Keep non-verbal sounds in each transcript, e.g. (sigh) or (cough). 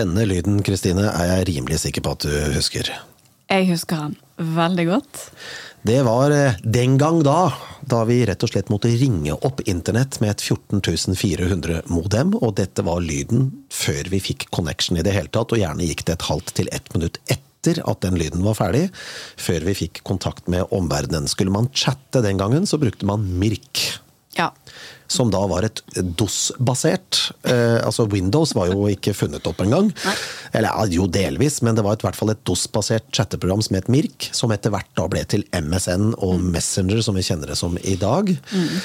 Denne lyden, Kristine, er jeg rimelig sikker på at du husker. Jeg husker han veldig godt. Det var eh, den gang da, da vi rett og slett måtte ringe opp internett med et 14.400 modem, og dette var lyden før vi fikk connection i det hele tatt, og gjerne gikk det et halvt til ett minutt etter at den lyden var ferdig, før vi fikk kontakt med omverdenen. Skulle man chatte den gangen, så brukte man Mirk. Som da var et DOS-basert. Eh, altså Windows var jo ikke funnet opp engang. Eller jo delvis, men det var i hvert fall et DOS-basert chatteprogram som het Mirk. Som etter hvert da ble til MSN og Messenger, som vi kjenner det som i dag. Mm.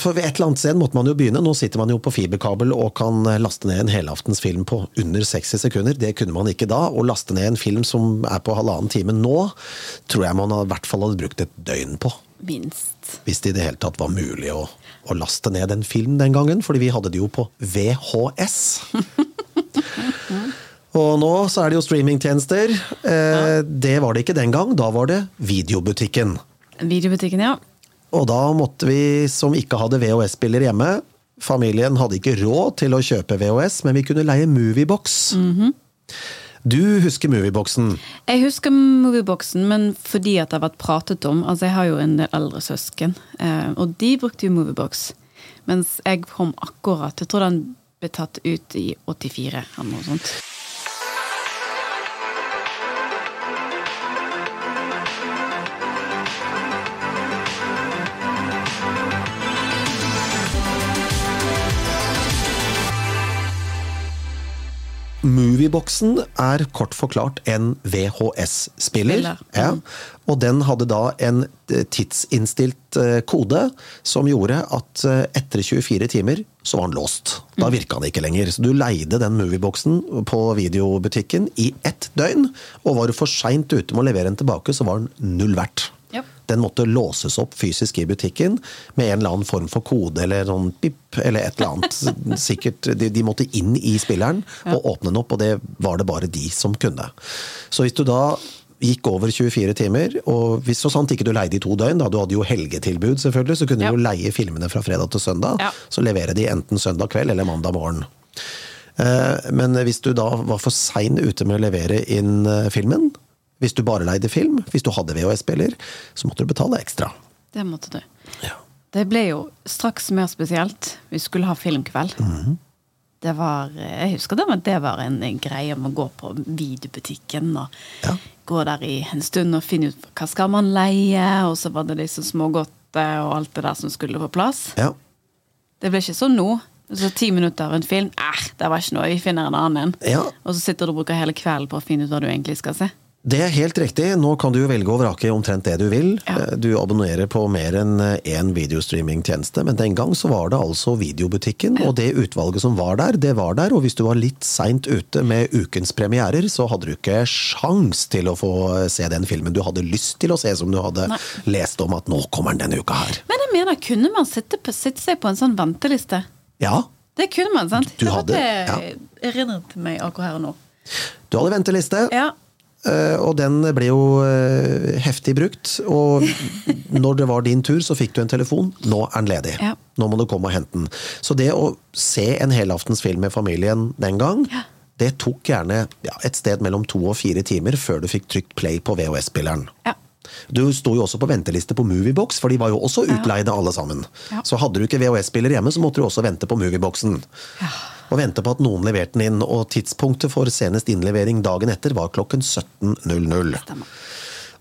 For ved et eller annet sted måtte man jo begynne. Nå sitter man jo på fiberkabel og kan laste ned en helaftens film på under 60 sekunder. Det kunne man ikke da. Å laste ned en film som er på halvannen time nå, tror jeg man i hvert fall hadde brukt et døgn på. Minst. Hvis det i det hele tatt var mulig å, å laste ned en film den gangen, fordi vi hadde det jo på VHS. (laughs) Og nå så er det jo streamingtjenester. Eh, det var det ikke den gang, da var det videobutikken. Videobutikken, ja. Og da måtte vi, som ikke hadde VHS-spiller hjemme Familien hadde ikke råd til å kjøpe VHS, men vi kunne leie Moviebox. Du husker Movieboksen? Jeg husker Movieboksen, men fordi at det har vært pratet om Altså, jeg har jo en del eldre søsken, eh, og de brukte jo Moviebox. Mens jeg kom akkurat Jeg tror den ble tatt ut i 84, eller noe sånt. Movieboxen er kort forklart en VHS-spiller. Ja, og den hadde da en eh, tidsinnstilt eh, kode som gjorde at eh, etter 24 timer så var den låst. Da virka den ikke lenger. Så du leide den movieboxen på videobutikken i ett døgn, og var du for seint ute med å levere den tilbake, så var den null verdt. Den måtte låses opp fysisk i butikken med en eller annen form for kode eller sånn pip eller et eller annet. (laughs) Sikkert, de, de måtte inn i spilleren og åpne den opp, og det var det bare de som kunne. Så hvis du da gikk over 24 timer, og hvis så sant ikke du leide i to døgn, da du hadde jo helgetilbud selvfølgelig, så kunne Ja. du jo leie filmene fra fredag til søndag, Ja. så levere de enten søndag kveld eller mandag morgen. Eh, Men hvis du da var for sein ute med å levere inn eh, filmen, hvis du bare leide film, hvis du hadde VHS-spiller, så måtte du betale ekstra. Det måtte du. Ja. Det ble jo straks mer spesielt. Vi skulle ha filmkveld. Det var, Jeg husker det, men det var en greie om å gå på videobutikken og Ja. gå der i en stund og finne ut hva skal man leie, og så var det liksom smågodt og alt det der som skulle på plass. Ja. Det ble ikke sånn nå. Så ti minutter av en film, eh, det var ikke noe, vi finner en annen en. Ja. Og så sitter du og bruker hele kvelden på å finne ut hva du egentlig skal se. Det er helt riktig. Nå kan du velge og vrake omtrent det du vil. Ja. Eh, Du abonnerer på mer enn én videostreamingtjeneste, men den gang så var det altså videobutikken, og det utvalget som var der, det var der. Og hvis du var litt seint ute med ukens premierer, så hadde du ikke sjans til å få se den filmen du hadde lyst til å se, som du hadde Nei. lest om at nå kommer den denne uka her. Men jeg mener, kunne man sitte, på, sitte seg på en sånn venteliste? Ja, Det kunne man, sant? Du det hadde- ja. erindret meg akkurat her og nå. du hadde venteliste. Ja. Eh, Og den ble jo eh, heftig brukt. Og når det var din tur, så fikk du en telefon. Nå er den ledig. Ja. Nå må du komme og hente den. Så det å se en helaftens film med familien den gang, Ja. det tok gjerne ja, et sted mellom to og fire timer før du fikk trykt play på VHS-spilleren. Ja. Du sto jo også på venteliste på Moviebox, for de var jo også utleide alle sammen. Ja. Så hadde du ikke VHS-spiller hjemme, så måtte du også vente på Movieboxen. Og vente på at noen leverte den inn, og tidspunktet for senest innlevering dagen etter var klokken 17.00. Stemmer.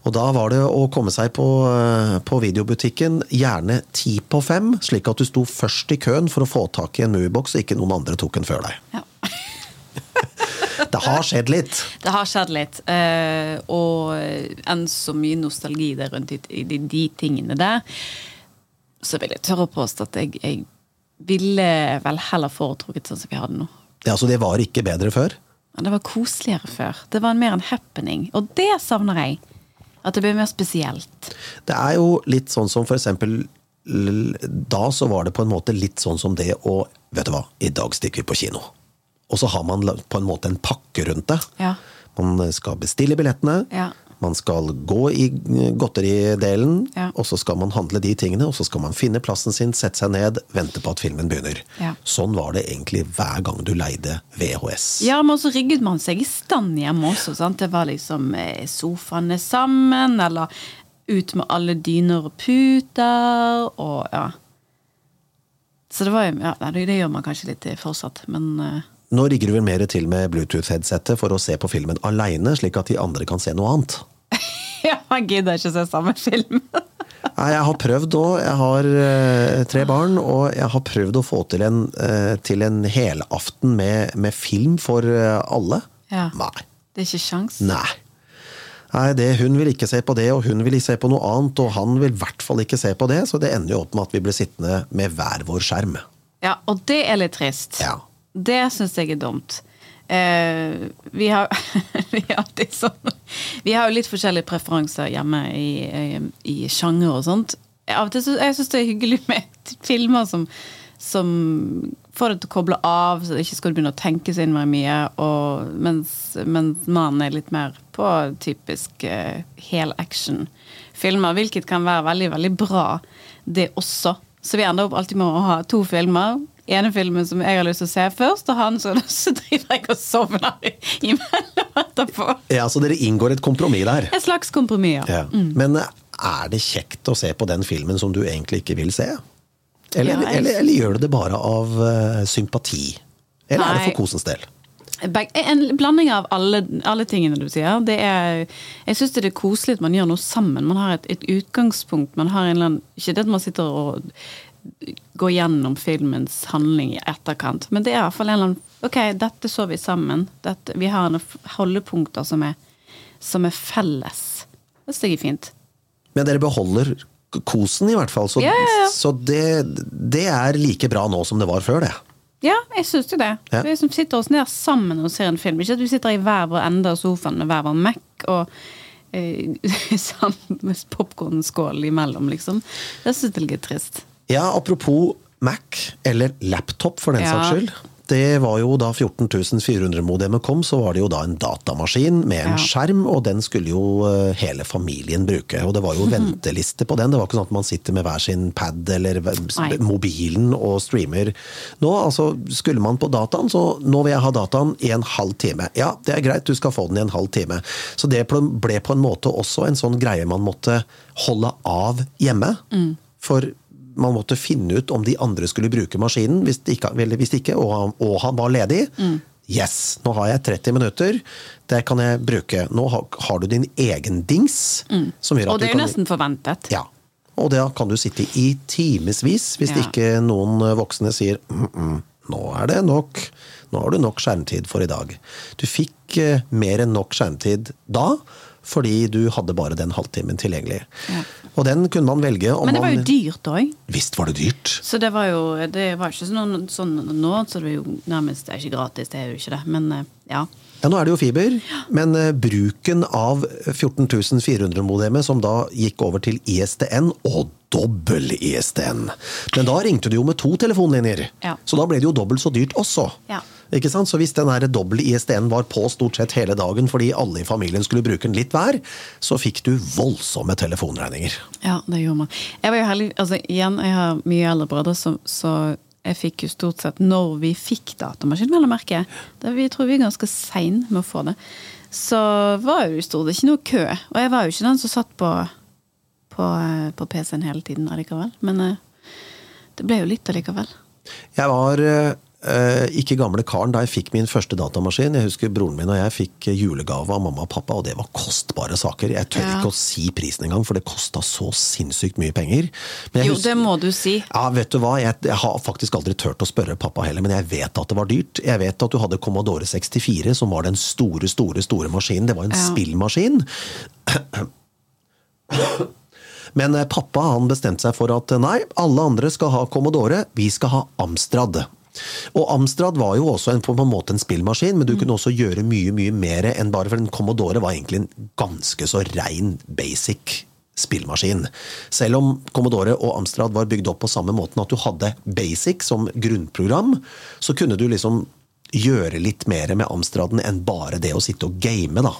Og da var det å komme seg på, eh, på videobutikken gjerne ti på fem, slik at du sto først i køen for å få tak i en Moviebox, og ikke noen andre tok den før deg. Ja. (laughs) Det har skjedd litt! Det har skjedd litt. eh, og enn så mye nostalgi det er rundt i, i de, de tingene der, så vil jeg tørre å påstå at jeg, jeg ville vel heller foretrukket sånn som vi hadde nå. Ja, så det var ikke bedre før? Ja, det var koseligere før. Det var mer en happening. Og det savner jeg. At det blir mer spesielt. Det er jo litt sånn som for eksempel Da så var det på en måte litt sånn som det å Vet du hva, i dag stikker vi på kino. Og så har man på en måte en pakke rundt det. Ja. Man skal bestille billettene. Ja. Man skal gå i godteridelen, Ja. og så skal man handle de tingene, og så skal man finne plassen sin, sette seg ned, vente på at filmen begynner. Ja. Sånn var det egentlig hver gang du leide VHS. Ja, men så rigget man seg i stand hjemme også. Sant? Det var liksom eh, sofaene sammen, eller ut med alle dyner og puter, og ja. Så det var jo ja, det gjør man kanskje litt fortsatt, men eh, Nå rigger du vel mer til med Bluetooth-headsetet for å se på filmen aleine, slik at de andre kan se noe annet. (laughs) Ja, man gidder ikke se samme film. (laughs) Nei, jeg har prøvd òg. Jeg har eh, tre barn, og jeg har prøvd å få til en, eh, til en helaften med, med film for eh, alle. Ja. Nei. Det er ikke sjans. Nei. Nei, det, Hun vil ikke se på det, og hun vil ikke se på noe annet, og han vil i hvert fall ikke se på det, så det ender jo opp med at vi blir sittende med hver vår skjerm. Ja, og det er litt trist. Ja. Det syns jeg er dumt. Uh, vi har (laughs) vi sånn Vi har jo litt forskjellige preferanser hjemme i, i, i sjanger og sånt. Av og til så, jeg syns det er hyggelig med (laughs) filmer som, som får deg til å koble av, så ikke skal begynne å tenke så innmari mye. Og, mens, mens mannen er litt mer på typisk uh, helaction-filmer, hvilket kan være veldig, veldig bra, det også. Så vi ender opp alltid med å ha to filmer. Ene filmen som jeg har lyst til å se først, og han så, (laughs) så driver jeg og sovner imellom etterpå. ja, Så dere inngår et kompromiss der. Et slags kompromiss, ja. Ja. Men eh, er det kjekt å se på den filmen som du egentlig ikke vil se? Eller, Ja, jeg- eller, eller gjør du det bare av uh, sympati? Eller er det for kosens del? En blanding av alle, alle tingene du sier. Det er, jeg syns det er koselig at man gjør noe sammen. Man har et, et utgangspunkt. Man har en eller annen, ikke det at man sitter og går gjennom filmens handling i etterkant, men det er i hvert fall en eller annen Ok, dette så vi sammen. Dette, vi har noen holdepunkter som er, som er felles. Det syns jeg er fint. Men dere beholder kosen, i hvert fall. Så, Ja, ja, ja. så det, det er like bra nå som det var før, det. Ja, jeg syns jo det. Ja. Vi som sitter oss ned sammen og ser en film. Ikke at vi sitter i hver vår ende av sofaen med hver vår Mac og eh, (laughs) sammen med popkornskål imellom, liksom. Det syns jeg er litt trist. Ja, apropos Mac, eller laptop for den Ja. saks skyld. Det var jo Da 14400-modemet kom, så var det jo da en datamaskin med en Ja. skjerm, og den skulle jo eh, hele familien bruke. Og det var jo (laughs) venteliste på den. Det var ikke sånn at man sitter med hver sin pad eller Nei. mobilen og streamer. Nå altså, skulle man på dataen, så nå vil jeg ha dataen i en halv time. Ja, det er greit, du skal få den i en halv time. Så det ble på en måte også en sånn greie man måtte holde av hjemme. For man måtte finne ut om de andre skulle bruke maskinen, hvis, ikke, hvis ikke, og han, og han var ledig. Yes, nå har jeg 30 minutter, det kan jeg bruke. Nå har, har du din egen dings. At Og det er jo kan- nesten forventet. ja, og da kan du sitte i timevis hvis Ja. ikke noen voksne sier mm -mm, nå er det nok, nå har du nok skjermtid for i dag. Du fikk eh, mer enn nok skjermtid da, fordi du hadde bare den halvtimen tilgjengelig. Ja. Og den kunne man velge om Men det var jo man dyrt òg. Visst var det dyrt! Så det var jo det var ikke sånn, sånn nå, så det er jo nærmest det er ikke gratis, det er jo ikke det. Men eh, ja. Ja, nå er det jo fiber, men eh, bruken av 14400-modemet, som da gikk over til ISDN, og dobbel ISDN Men da ringte du jo med to telefonlinjer, Ja. så da ble det jo dobbelt så dyrt også. Ja. Ikke sant? Så hvis den her doble ISDN var på stort sett hele dagen fordi alle i familien skulle bruke den litt hver, så fikk du voldsomme telefonregninger. Ja, det gjorde man. Jeg var jo heldig, altså igjen, jeg har mye eldre brødre, så, så jeg fikk jo stort sett når vi fikk datamaskin, vel å merke. Vi tror vi er ganske sein med å få det. Så var jo stort ikke noe kø. Og jeg var jo ikke den som satt på, på, på PC-en hele tiden allikevel. Men eh, det ble jo litt allikevel. Jeg var eh, ikke gamle karen da jeg fikk min første datamaskin. Jeg husker broren min og jeg fikk julegave av mamma og pappa, og det var kostbare saker. Jeg tør Ja. ikke å si prisen engang, for det kosta så sinnssykt mye penger. Jo, husker- det må du si. Ja, vet du hva? Jeg, jeg har faktisk aldri turt å spørre pappa heller, men jeg vet at det var dyrt. Jeg vet at du hadde Commodore 64, som var den store, store, store maskinen. Det var en Ja. spillmaskin. Men eh, pappa han bestemte seg for at eh, nei, alle andre skal ha Commodore, vi skal ha Amstrad. Og Amstrad var jo også en, på en måte en spillmaskin, men du kunne også gjøre mye mye mer enn bare For en Commodore var egentlig en ganske så rein basic spillmaskin. Selv om Commodore og Amstrad var bygd opp på samme måten at du hadde basic som grunnprogram, så kunne du liksom gjøre litt mer med Amstraden enn bare det å sitte og game, da.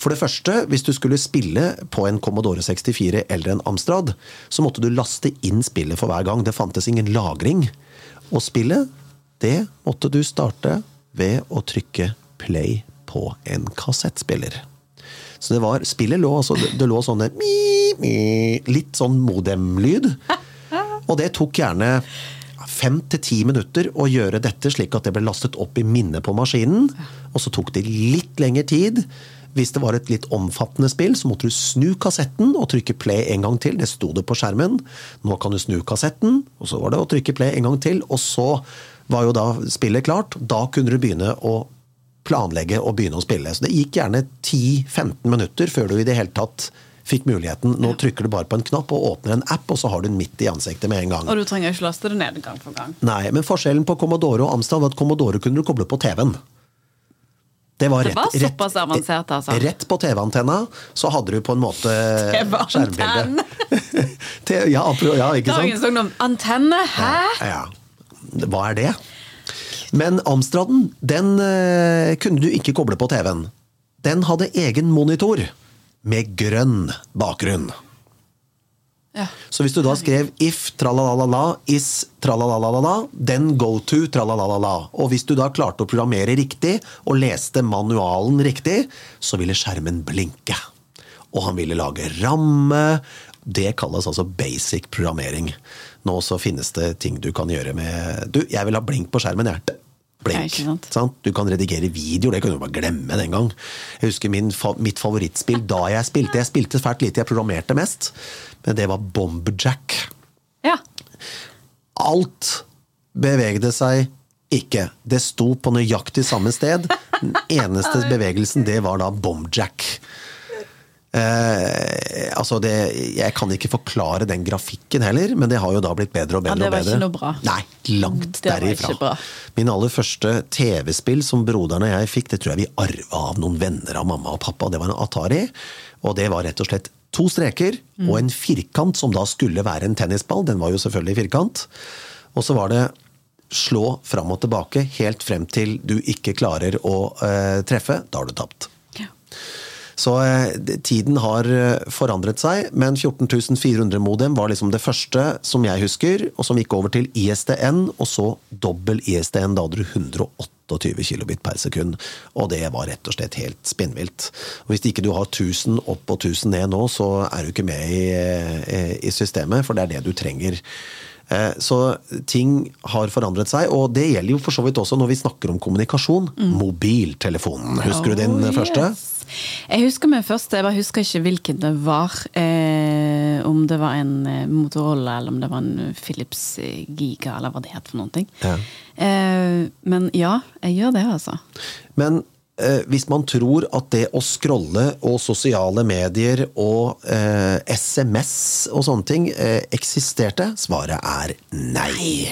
For det første, hvis du skulle spille på en Commodore 64 eller en Amstrad, så måtte du laste inn spillet for hver gang. Det fantes ingen lagring. Og spillet, det måtte du starte ved å trykke play på en kassettspiller. Så det var, spillet lå altså, det, lå sånne litt sånn modem-lyd. Og det tok gjerne fem til ti minutter å gjøre dette slik at det ble lastet opp i minnet på maskinen. Og så tok det litt lengre tid. Hvis det var et litt omfattende spill, så måtte du snu kassetten og trykke play en gang til. Det sto det på skjermen. Nå kan du snu kassetten, og så var det å trykke play en gang til. Og så var jo da spillet klart. Da kunne du begynne å planlegge og begynne å spille. Så det gikk gjerne 10-15 minutter før du i det hele tatt fikk muligheten. Nå trykker du bare på en knapp og åpner en app, og så har du den midt i ansiktet med en gang. Og du trenger ikke laste det ned gang for gang. Nei, men forskjellen på Commodore og Amstrad var at Commodore kunne du koble på TV-en. Det var, Det var rett, såpass avansert, altså. rett, rett på TV-antenna, så hadde du på en måte (laughs) skjermbilde. (laughs) Ja, ja, ikke sant? Dagens. Antenne, hæ? Ja. Hva er det? Men Amstraden, den eh, kunne du ikke koble på TV-en. Den hadde egen monitor med grønn bakgrunn. Ja. Så hvis du da skrev if tralalala, is tralalala, then go to tralalala. Og hvis du da klarte å programmere riktig og leste manualen riktig, så ville skjermen blinke. Og han ville lage ramme. Det kalles altså basic programmering. Nå så finnes det ting du kan gjøre med Du, jeg vil ha blink på skjermen, jeg. Blink. Ja? Du kan redigere videoer, det kan du bare glemme den gang. Jeg husker min, fa mitt favorittspill da jeg spilte. Jeg spilte fælt lite, jeg programmerte mest. Men det var Bomberjack. Ja. Alt bevegde seg ikke. Det sto på nøyaktig samme sted. Den eneste bevegelsen, det var da Bomjack. Eh, altså det, jeg kan ikke forklare den grafikken heller, men det har jo da blitt bedre og Ja, bedre. det var og bedre. ikke noe bra. Nei, langt derifra. Min aller første TV-spill som broderen og jeg fikk, det tror jeg vi arva av noen venner av mamma og pappa. Det var en Atari. Og det var rett og slett to streker Mm. og en firkant som da skulle være en tennisball. Den var jo selvfølgelig firkant. Og så var det slå fram og tilbake helt frem til du ikke klarer å eh, treffe. Da har du tapt. Ja. Så eh, tiden har eh, forandret seg, men 14400-modem var liksom det første som jeg husker, og som gikk over til ISDN, og så dobbel ISDN. Da hadde du 128 kilobit per sekund, og det var rett og slett helt spinnvilt. Og hvis ikke du har 1000 opp og 1000 ned nå, så er du ikke med i, eh, i systemet, for det er det du trenger. Eh, Så ting har forandret seg, og det gjelder jo for så vidt også når vi snakker om kommunikasjon. Mobiltelefonen, husker du din yes. første? Jeg husker min første, jeg bare husker ikke hvilken det var. Eh, om det var en eh, Motorola, eller om det var en Philips eh, Giga, eller hva det het for noen ting. Ja. Eh, men ja, jeg gjør det, altså. Men eh, hvis man tror at det å scrolle og sosiale medier og eh, SMS og sånne ting eh, eksisterte, svaret er nei.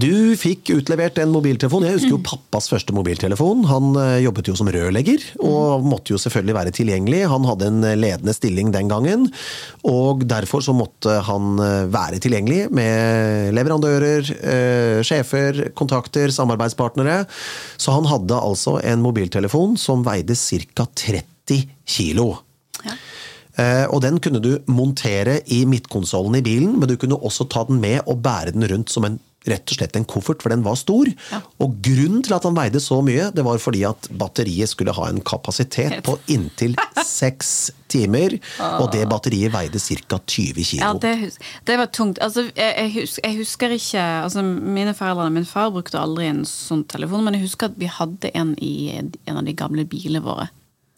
Du fikk utlevert en mobiltelefon. Jeg husker jo pappas første mobiltelefon. Han eh, jobbet jo som rørlegger, og måtte jo selvfølgelig være tilgjengelig. Han hadde en ledende stilling den gangen, og derfor så måtte han eh, være tilgjengelig med leverandører, eh, sjefer, kontakter, samarbeidspartnere. Så han hadde altså en mobiltelefon som veide ca. 30 kilo. Ja. Eh, Og den kunne du montere i midtkonsollen i bilen, men du kunne også ta den med og bære den rundt som en rett og slett en koffert, for den var stor. Ja. Og grunnen til at han veide så mye, det var fordi at batteriet skulle ha en kapasitet på (laughs) inntil seks timer, og det batteriet veide ca. 20 kilo. Ja, det, det var tungt. Altså, jeg, husker, jeg husker ikke altså, Mine foreldre, Min far brukte aldri en sånn telefon, men jeg husker at vi hadde en i en av de gamle bilene våre.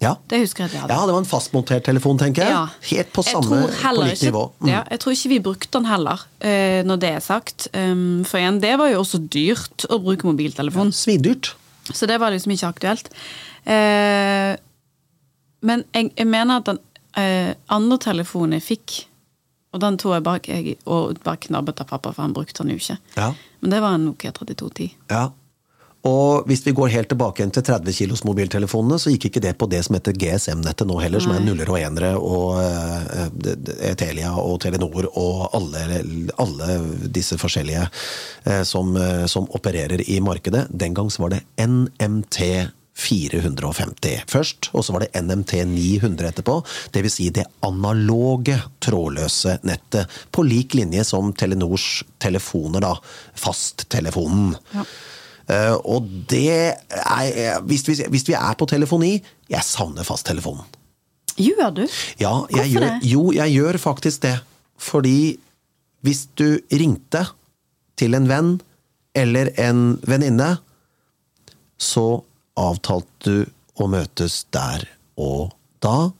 Ja. Det husker jeg at jeg hadde. ja, det var en fastmontert telefon, tenker jeg. Ja. Helt på samme på nivå. Mm. Ja, jeg tror ikke vi brukte den heller, eh, når det er sagt. Um, for igjen, det var jo også dyrt å bruke mobiltelefon. Svindyrt. Så det var liksom ikke aktuelt. Eh, men jeg, jeg mener at den eh, andre telefonen jeg fikk Og den tok jeg bare, jeg, og bare knabbet av pappa, for han brukte den jo ikke. Ja. Men det var en Nokia 3210. Ja. Og hvis vi går helt tilbake igjen til 30 kilos mobiltelefonene, så gikk ikke det på det som heter GSM-nettet nå heller, som er nuller og enere og uh, Telia og Telenor og alle, alle disse forskjellige uh, som, uh, som, opererer i markedet. Den gang så var det NMT 450 først, og så var det NMT 900 etterpå. Dvs. Si det analoge trådløse nettet, på lik linje som Telenors telefoner, da. Fasttelefonen. Ja. Uh, og det er hvis vi, hvis vi, er på telefoni Jeg savner fasttelefonen. Gjør du? Ja, jeg gjør, det? Jo, jeg gjør faktisk det. Fordi hvis du ringte til en venn eller en venninne, så avtalte du å møtes der og da.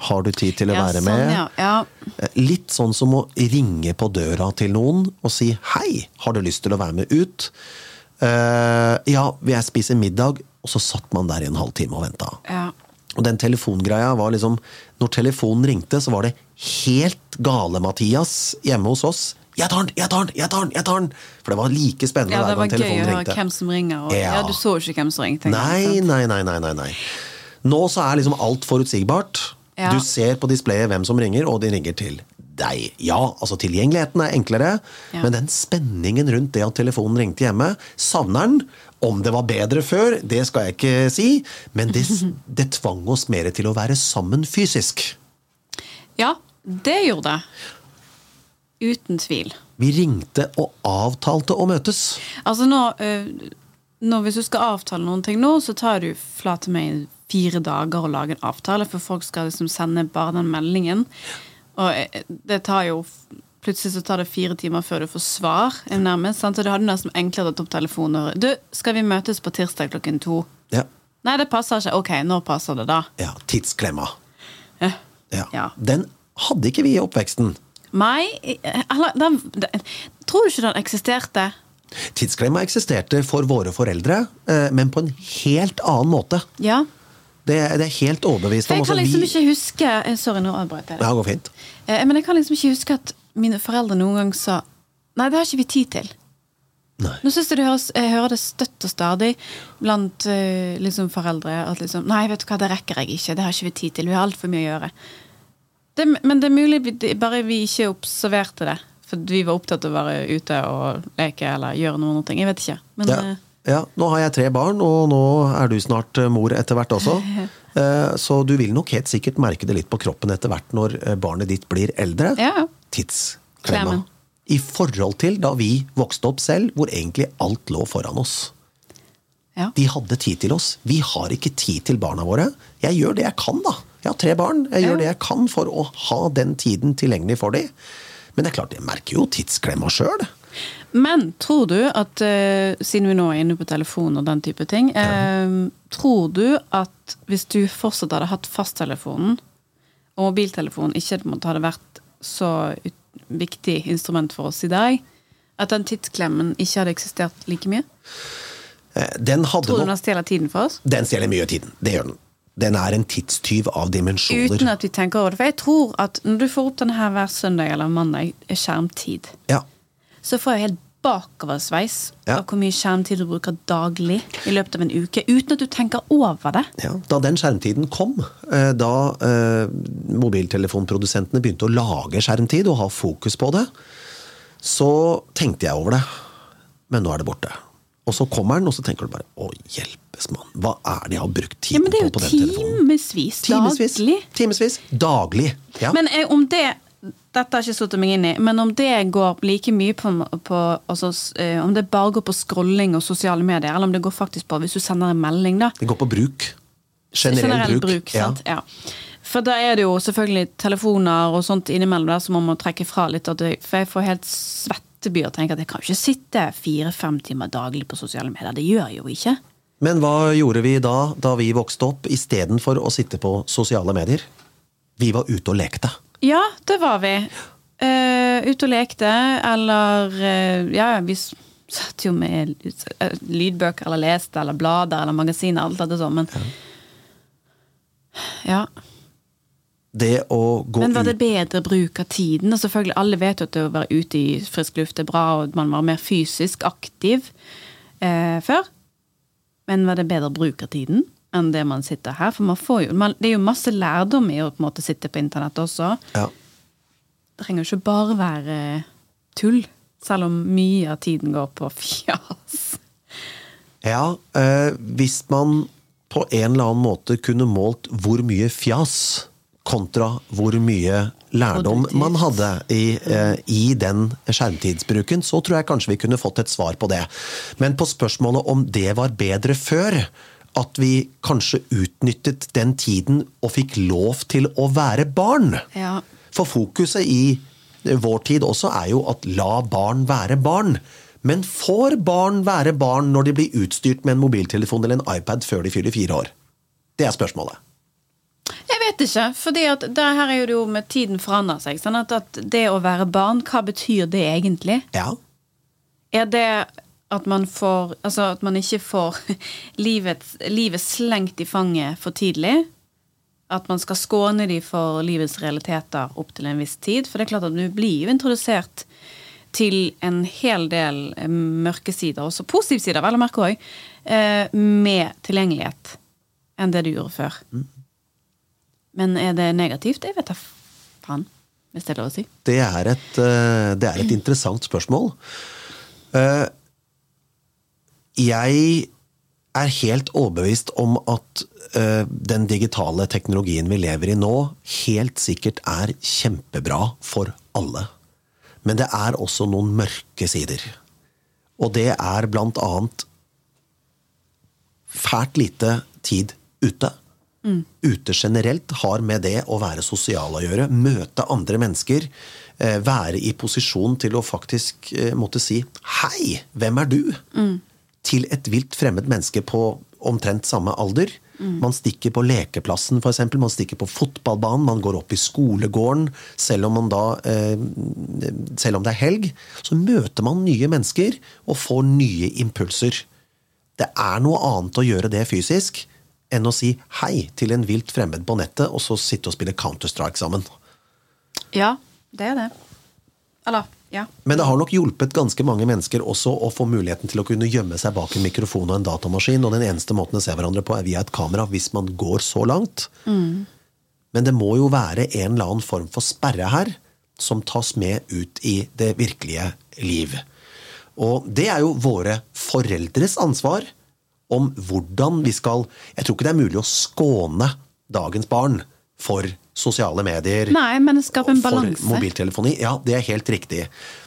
Har du tid til å ja, være sånn, med? Ja. Ja. Eh, litt sånn som å ringe på døra til noen og si 'hei, har du lyst til å være med ut'? Uh, ja, vil jeg spise middag? Og så satt man der i en halvtime og venta. Ja. Og den telefongreia var liksom Når telefonen ringte, så var det helt gale-Mathias hjemme hos oss. Jeg tar den, jeg tar den, jeg tar den! jeg tar den For det var like spennende ja. Det var gøy å høre hvem som ringer. Og, ja. Ja. Du så ikke hvem som ringte. Nei, nei, nei, nei, nei. Nå så er liksom alt forutsigbart. Ja. Du ser på displayet hvem som ringer, og de ringer til deg. Ja, altså tilgjengeligheten er enklere, Ja. men den spenningen rundt det at telefonen ringte hjemme, savner den. Om det var bedre før, det skal jeg ikke si, men det, (laughs) det tvang oss mer til å være sammen fysisk. Ja, det gjorde det. Uten tvil. Vi ringte og avtalte å møtes. Altså nå, øh, nå Hvis du skal avtale noen ting nå, så tar du flate meg fire dager å lage en avtale, for folk skal liksom sende bare den meldingen. Og eh, det tar jo Plutselig så tar det fire timer før du får svar. eh, nærmest, sant? Så det hadde nesten enklere å ta opp telefonen og Du, skal vi møtes på tirsdag klokken to? Ja, Nei, det passer ikke. Ok, når passer det da? ja tidsklemma. Eh, Ja. Ja. Den hadde ikke vi i oppveksten. Eh, Eller den, den, Tror du ikke den eksisterte? Tidsklemma eksisterte for våre foreldre, eh, men på en helt annen måte. Ja. Det, det er helt overbevist om. jeg kan liksom ikke huske eh, Sorry, nå avbrøt jeg det. Ja, går fint. Eh, Men jeg kan liksom ikke huske at mine foreldre noen gang sa Nei, det har ikke vi tid til. Nei. Nå synes jeg, det høres, jeg hører det støtt og stadig blant eh, liksom foreldre at liksom Nei, vet du hva, det rekker jeg ikke. Det har ikke vi tid til. Vi har altfor mye å gjøre. Det, men det er mulig det, bare vi ikke observerte det. For vi var opptatt av å være ute og leke eller gjøre noen ting. Jeg vet ikke. Men Ja. Ja, nå har jeg tre barn, og nå er du snart eh, mor etter hvert også. (laughs) Eh, Så du vil nok helt sikkert merke det litt på kroppen etter hvert når eh, barnet ditt blir eldre. ja. Tidsklemma. I forhold til da vi vokste opp selv, hvor egentlig alt lå foran oss. ja. De hadde tid til oss. Vi har ikke tid til barna våre. Jeg gjør det jeg kan, da. Jeg har tre barn. Jeg Ja. gjør det jeg kan for å ha den tiden tilgjengelig for dem. Men det er klart, jeg merker jo tidsklemma sjøl. Men tror du at, eh, siden vi nå er inne på telefon og den type ting, eh, tror du at hvis du fortsatt hadde hatt fasttelefonen, og mobiltelefonen ikke måtte hadde vært så ut, viktig instrument for oss i dag, at den tidsklemmen ikke hadde eksistert like mye? Den hadde Tror du den stjeler tiden for oss? Den stjeler mye av tiden. Det gjør den. Den er en tidstyv av dimensjoner. Uten at vi tenker over det. For jeg tror at når du får opp denne hver søndag eller mandag, er skjermtid, Ja. Så får jeg helt bakoversveis Ja. av hvor mye skjermtid du bruker daglig i løpet av en uke, uten at du tenker over det. Ja, da den skjermtiden kom, eh, da eh, mobiltelefonprodusentene begynte å lage skjermtid og ha fokus på det, så tenkte jeg over det. Men nå er det borte. Og så kommer den, og så tenker du bare Å, hjelpes, mann. Hva er det jeg har brukt tiden ja, på på den den telefonen? Det er jo Timevis. daglig. Timesvis. Daglig. Ja. Men eh, om det dette har jeg ikke satt meg inn i, men om det går like mye på, på altså, eh, Om det bare går på scrolling og sosiale medier, eller om det går faktisk på hvis du sender en melding, da. det går på bruk. Generell, bruk. ja. sant? Ja. For da er det jo selvfølgelig telefoner og sånt innimellom der som man må trekke fra litt. For jeg får helt svetteby og tenker at jeg kan ikke sitte fire-fem timer daglig på sosiale medier. Det gjør jeg jo ikke. Men hva gjorde vi da, da vi vokste opp, istedenfor å sitte på sosiale medier? Vi var ute og lekte. Ja, det var vi. Uh, ute og lekte, eller uh, Ja, vi satt jo med eh, lydbøker eller leste eller blader eller magasiner, alt dette sånn, men Ja. Det å gå ut Men var det bedre bruk av tiden? Og selvfølgelig, Alle vet jo at det å være ute i frisk luft er bra, og man var mer fysisk aktiv eh, før. Men var det bedre bruk av tiden enn det man sitter her? For man får jo, man, Det er jo masse lærdom i å på en måte sitte på internett også. ja. Det trenger jo ikke bare være tull, selv om mye av tiden går på (laughs) fjas. Ja, eh, hvis man på en eller annen måte kunne målt hvor mye fjas kontra hvor mye lærdom man hadde i, eh, i den skjermtidsbruken, så tror jeg kanskje vi kunne fått et svar på det. Men på spørsmålet om det var bedre før, at vi kanskje utnyttet den tiden og fikk lov til å være barn. Ja. For fokuset i vår tid også er jo at la barn være barn. Men får barn være barn når de blir utstyrt med en mobiltelefon eller en iPad før de fyller fire år? Det er spørsmålet. Jeg vet ikke, for her er det jo med tiden forandrer seg. Sånn at, at det å være barn, hva betyr det egentlig? Ja. Er det at man får Altså at man ikke får (laughs) livet, livet slengt i fanget for tidlig? At man skal skåne de for livets realiteter opp til en viss tid? For det er klart at du blir jo introdusert til en hel del eh, mørke sider, også positive sider, vel å merke òg, med tilgjengelighet enn det du gjorde før. Men er det negativt? Jeg vet da faen, hvis det er lov å si. Det er et, eh, det er et (clears throat) interessant spørsmål. Eh, Jeg er helt overbevist om at eh, den digitale teknologien vi lever i nå, helt sikkert er kjempebra for alle. Men det er også noen mørke sider. Og det er blant annet fælt lite tid ute. Ute generelt har med det å være sosial å gjøre. Møte andre mennesker. eh, Være i posisjon til å faktisk eh, måtte si 'hei, hvem er du?' Til et vilt fremmed menneske på omtrent samme alder. Man stikker på lekeplassen, f.eks. Man stikker på fotballbanen. Man går opp i skolegården. Selv om, da, eh, selv om det er helg, så møter man nye mennesker og får nye impulser. Det er noe annet å gjøre det fysisk enn å si hei til en vilt fremmed på nettet, og så sitte og spille Counter-Strike sammen. Ja, det er det. Eller, ja. Men det har nok hjulpet ganske mange mennesker også å få muligheten til å kunne gjemme seg bak en mikrofon og en datamaskin, og den eneste måten å se hverandre på er via et kamera, hvis man går så langt. Men det må jo være en eller annen form for sperre her, som tas med ut i det virkelige liv. Og det er jo våre foreldres ansvar om hvordan vi skal Jeg tror ikke det er mulig å skåne dagens barn for sosiale medier. Nei, men skape en For mobiltelefoni, ja, det er helt riktig.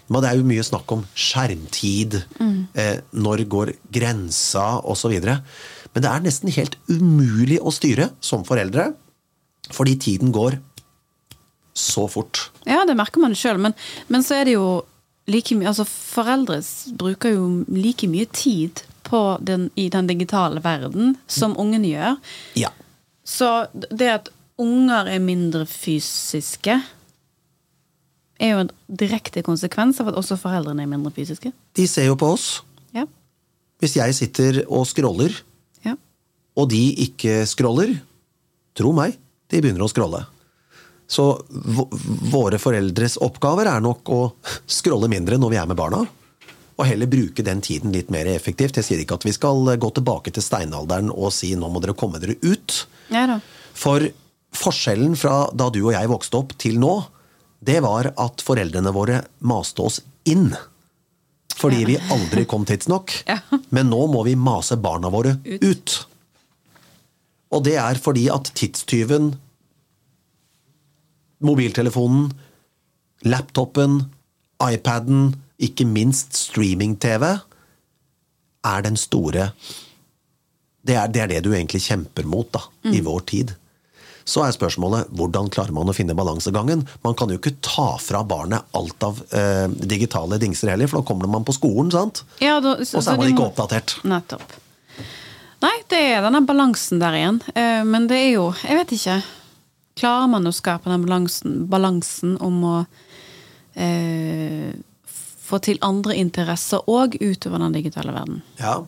Men det er jo mye snakk om skjermtid. Mm. Eh, når går grensa, osv. Men det er nesten helt umulig å styre som foreldre, fordi tiden går så fort. Ja, det merker man sjøl, men, men så er det jo like mye Altså, foreldre bruker jo like mye tid på den, i den digitale verden som ungene gjør. Ja. Så det at unger er mindre fysiske, er jo en direkte konsekvens av at også foreldrene er mindre fysiske. De ser jo på oss. Ja. Hvis jeg sitter og scroller, ja. og de ikke scroller, tro meg, de begynner å scrolle. Så våre foreldres oppgaver er nok å scrolle mindre når vi er med barna. Og heller bruke den tiden litt mer effektivt. Jeg sier ikke at vi skal gå tilbake til steinalderen og si nå må dere komme dere ut. Ja da. For forskjellen fra da du og jeg vokste opp til nå, det var at foreldrene våre maste oss inn. Fordi vi aldri kom tidsnok. (laughs) Men nå må vi mase barna våre Ut. ut. Og det er fordi at tidstyven, mobiltelefonen, laptopen, iPaden, ikke minst streaming-TV, er den store det er, det er det du egentlig kjemper mot da, i vår tid. Så er spørsmålet hvordan klarer man å finne balansegangen? Man kan jo ikke ta fra barnet alt av eh, digitale dingser heller, for da kommer man på skolen, sant? Ja, da, Og så er man ikke må- oppdatert. Nettopp. Nei, det er denne balansen der igjen. Eh, Men det er jo Jeg vet ikke. Klarer man å skape den balansen, balansen om å eh, få til andre interesser òg utover den digitale verden. Ja,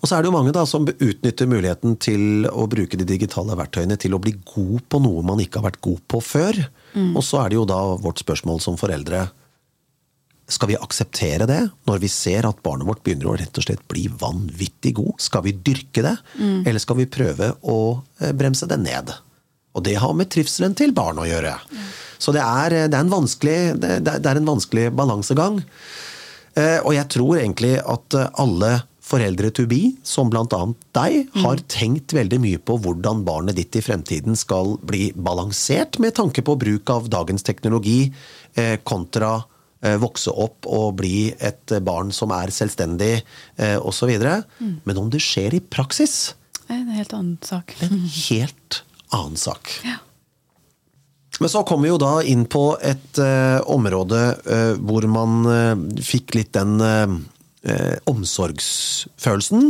Og så er det jo mange da som utnytter muligheten til å bruke de digitale verktøyene til å bli god på noe man ikke har vært god på før. Og så er det jo da vårt spørsmål som foreldre skal vi akseptere det når vi ser at barnet vårt begynner å rett og slett bli vanvittig god? Skal vi dyrke det, eller skal vi prøve å eh, bremse det ned? Og det har med trivselen til barn å gjøre. Så det er, det er en vanskelig, det, det er en vanskelig balansegang. Eh, Og jeg tror egentlig at eh, alle foreldre to be, som bl.a. deg, har tenkt veldig mye på hvordan barnet ditt i fremtiden skal bli balansert med tanke på bruk av dagens teknologi eh, kontra eh, vokse opp og bli et eh, barn som er selvstendig osv. Mm. Men om det skjer i praksis, Det er en helt annen sak. en helt annen sak. Ja. Men så kom vi jo da inn på et uh, område uh, hvor man uh, fikk litt den omsorgsfølelsen.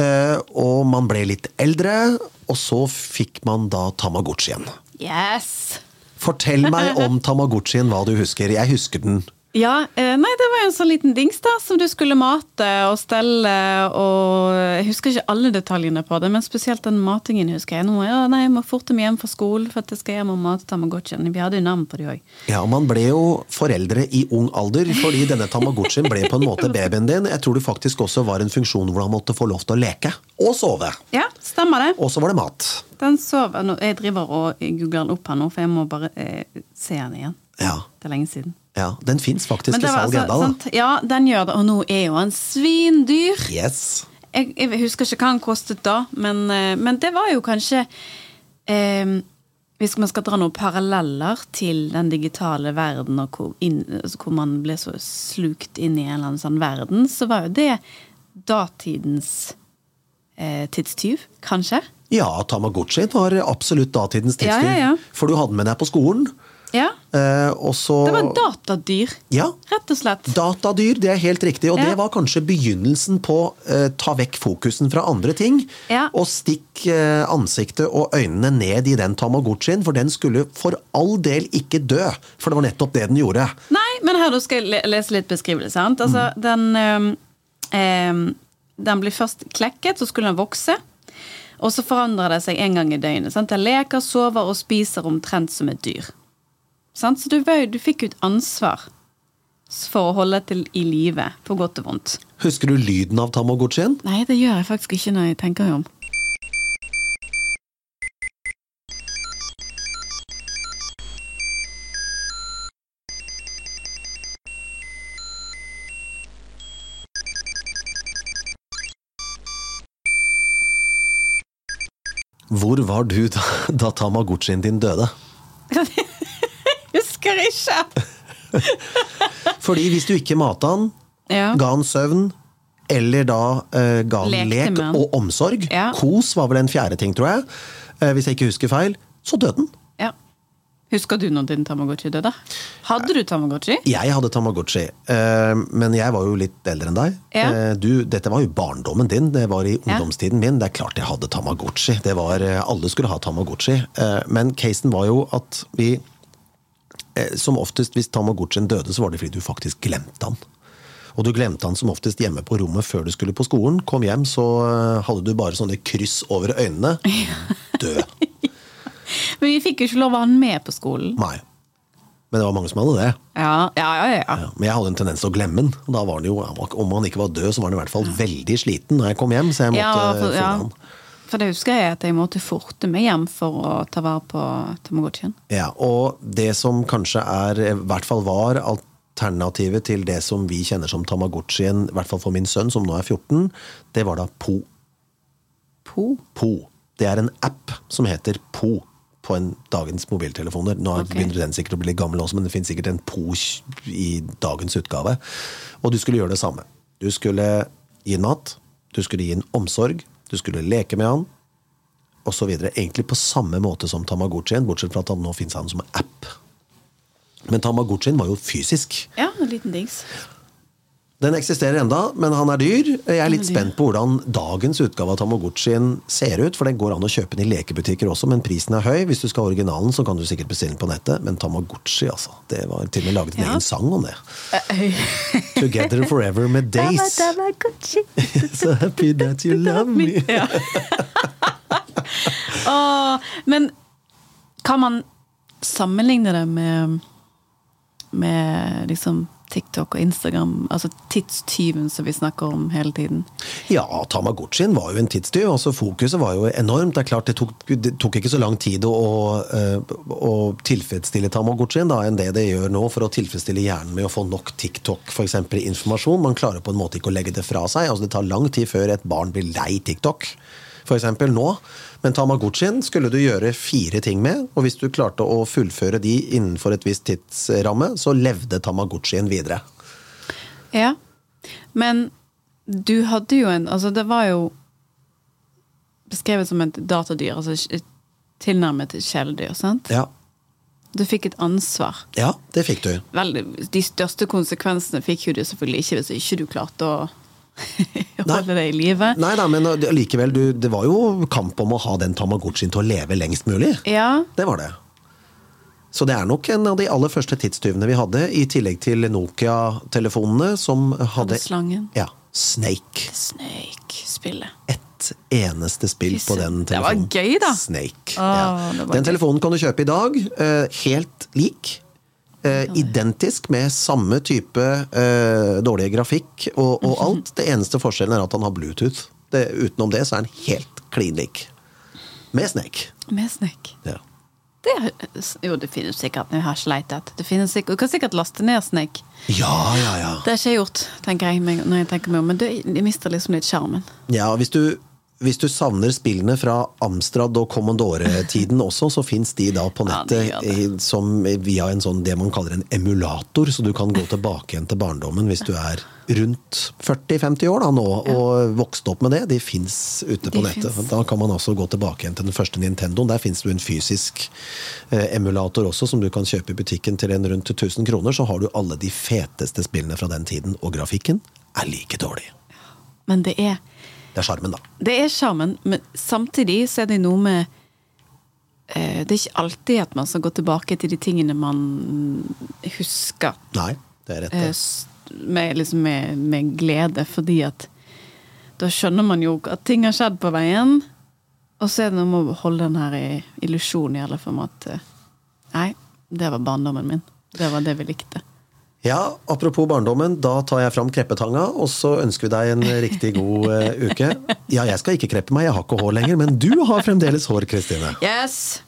Eh, og man ble litt eldre, og så fikk man da Tamagotchien. Yes! Fortell meg (laughs) om Tamagotchien, hva du husker. Jeg husker den. Ja, eh, nei, det var jo en sånn liten dings da, som du skulle mate og stelle, og jeg husker ikke alle detaljene på det, men spesielt den matingen husker jeg. Nå, ja, nei, jeg må forte meg hjem fra skolen for at jeg skal hjem og mate Tamagotchien. Vi hadde jo navn på det òg. Ja, Man ble jo foreldre i ung alder, fordi denne Tamagotchien ble på en måte babyen din. Jeg tror det faktisk også var en funksjon hvor han måtte få lov til å leke. Og sove. Ja, stemmer det. Og så var det mat. Den sover. Jeg driver og googler den opp her nå, for jeg må bare eh, se den igjen. Ja, Det er lenge siden. Ja Den fins faktisk i salg altså- ennå. da. Ja, den gjør det, og nå er jo han svindyr. Yes. jeg, jeg husker ikke hva han kostet da, men, eh, men det var jo kanskje eh, Hvis man skal dra noen paralleller til den digitale verden, og hvor, inn, altså hvor man ble så slukt inn i en eller annen sånn verden, så var jo det datidens eh, tidstyv, kanskje. Ja, Tamagotchi var absolutt datidens Ja, ja, ja. For du hadde med deg på skolen. Ja. Eh, og Det var datadyr, Ja. rett og slett. Datadyr, det er helt riktig. Og Ja. det var kanskje begynnelsen på eh, ta vekk fokusen fra andre ting. Ja. Og stikk eh, ansiktet og øynene ned i den Tamagotchien, for den skulle for all del ikke dø. For det var nettopp det den gjorde. Nei, men her du skal jeg lese litt beskrivelse. Sant? Altså, den, ehm, ehm, den blir først klekket, så skulle den vokse. Og så forandrer det seg en gang i døgnet. Sant? Den leker, sover og spiser omtrent som et dyr. Sant? Så du, du fikk jo et ansvar for å holde til i live, på godt og vondt. Husker du lyden av Tamagotchien? Nei, det gjør jeg faktisk ikke når jeg tenker meg om. Hvor var du da, da Tamagotchien din døde? (laughs) Husker ikke! (laughs) Fordi hvis du ikke mata han, Ja. ga han søvn, eller da eh, ga han Lekte lek med han. og omsorg, Ja. kos var vel en fjerde ting, tror jeg, eh, hvis jeg ikke husker feil, så døde han. ja. Husker du når din Tamagotchi døde? Hadde du Tamagotchi? Jeg hadde Tamagotchi, eh, men jeg var jo litt eldre enn deg. Ja. Eh, Du, dette var jo barndommen din, det var i Ja. ungdomstiden min. Det er klart jeg hadde Tamagotchi. Det var, eh, alle skulle ha Tamagotchi. Eh, Men casen var jo at vi Som oftest hvis Tamagotchien døde, så var det fordi du faktisk glemte han. Og du glemte han som oftest hjemme på rommet før du skulle på skolen. Kom hjem, så eh, hadde du bare sånne kryss over øynene. (laughs) Død. (laughs) Men vi fikk jo ikke lov å ha han med på skolen. Nei. Men det var mange som hadde det. Ja, ja, ja. ja. Men jeg hadde en tendens til å glemme den. Og da var den jo, Om han ikke var død, så var han i hvert fall veldig sliten når jeg kom hjem. Så jeg måtte Ja, for, følge ja. For det husker jeg at jeg måtte forte meg hjem for å ta vare på Tamagotchien. Ja, og det som kanskje er, i hvert fall var alternativet til det som vi kjenner som Tamagotchien, i hvert fall for min sønn som nå er 14, det var da Po. Po? Po. Det er en app som heter Po på en dagens mobiltelefoner. Nå okay. begynner den sikkert å bli gammel også, men det finnes sikkert en Po i dagens utgave. Og du skulle gjøre det samme. Du skulle gi den mat, du skulle gi den omsorg, du skulle leke med han, videre. Egentlig på samme måte som Tamagotchien, bortsett fra at han nå finnes han som app. Men Tamagotchien var jo fysisk. Ja, en liten dings. Den eksisterer enda, men han er dyr. Jeg er litt spent på hvordan dagens utgave av Tamagotchien ser ut, for den går an å kjøpe den i lekebutikker også, men prisen er høy. Hvis du skal ha originalen, så kan du sikkert bestille den på nettet, men Tamagotchi, altså. Det var til og med laget en Ja. egen sang om det. Eh, Together forever med (laughs) Days. Tamagotchi. (laughs) So happy that you love me. oh, (laughs) men kan man sammenligne det med, med liksom TikTok og Instagram? Altså tidstyven som vi snakker om hele tiden. Ja, Tamagotchien var jo en tidstyv. altså Fokuset var jo enormt. Det er klart det tok, det tok ikke så lang tid å, å, å tilfredsstille Tamagotchien da, enn det det gjør nå, for å tilfredsstille hjernen med å få nok TikTok for eksempel, informasjon. Man klarer på en måte ikke å legge det fra seg. altså Det tar lang tid før et barn blir lei TikTok. Eksempel nå. Men Tamagotchien skulle du gjøre fire ting med, og hvis du klarte å fullføre de innenfor et visst tidsramme, så levde Tamagotchien videre. Ja. Men du hadde jo en Altså, det var jo beskrevet som et datadyr, altså et tilnærmet et kjæledyr, sant? Ja, Du fikk et ansvar. ja det fikk du. Vel, de største konsekvensene fikk jo du selvfølgelig ikke hvis ikke du klarte å (laughs) holde det i live. Nei da, men likevel, du, det var jo kamp om å ha den Tamagotchien til å leve lengst mulig. Ja, Det var det. Så det er nok en av de aller første tidstyvene vi hadde, i tillegg til Nokia-telefonene som hadde hadde slangen. Ja, Snake. Snake-spillet. Ett eneste spill på den den Det var telefonen. gøy, da. Snake. Åh, ja. Den telefonen kan du kjøpe i dag. eh, helt lik. Eh, identisk med samme type eh, dårlige grafikk og, Mhm. og alt. Det eneste forskjellen er at han har Bluetooth. Det, utenom det så er han helt klin lik. Med Snake. Med Snake. Ja. Det, jo, det finnes sikkert. Jeg har ikke finnes sikkert, du kan sikkert laste ned Snake. ja, ja, ja. Det har ikke jeg gjort, tenker jeg når jeg tenker meg om. Men det, jeg mister liksom litt sjarmen. Ja, hvis du, hvis du savner spillene fra Amstrad og Commodore-tiden også, så fins de da på nettet ja, det. som via en sånn, det man kaller en emulator, så du kan gå tilbake igjen til barndommen hvis du er rundt 40-50 år da nå, og vokst opp med det. De fins ute på De nettet. finnes. Da kan man også gå tilbake igjen til den første Nintendoen. Der fins det en fysisk eh, emulator også, som du kan kjøpe i butikken til en rundt 1000 kroner. Så har du alle de feteste spillene fra den tiden, og grafikken er like dårlig. Men det er Det er sjarmen, da. Det er sjarmen, men samtidig så er det noe med eh, Det er ikke alltid at man skal gå tilbake til de tingene man husker Nei, det er rett. eh, det. Eh, med, liksom med, med glede, fordi at da skjønner man jo at ting har skjedd på veien. Og så er det noe med å holde den her i- illusjonen i alle fall om at eh, Nei, det var barndommen min. Det var det vi likte. Ja, apropos barndommen, da tar jeg fram kreppetanga, og så ønsker vi deg en riktig god uh, uke. (laughs) Ja, jeg skal ikke kreppe meg, jeg har ikke hår lenger, men du har fremdeles hår, Kristine. Yes!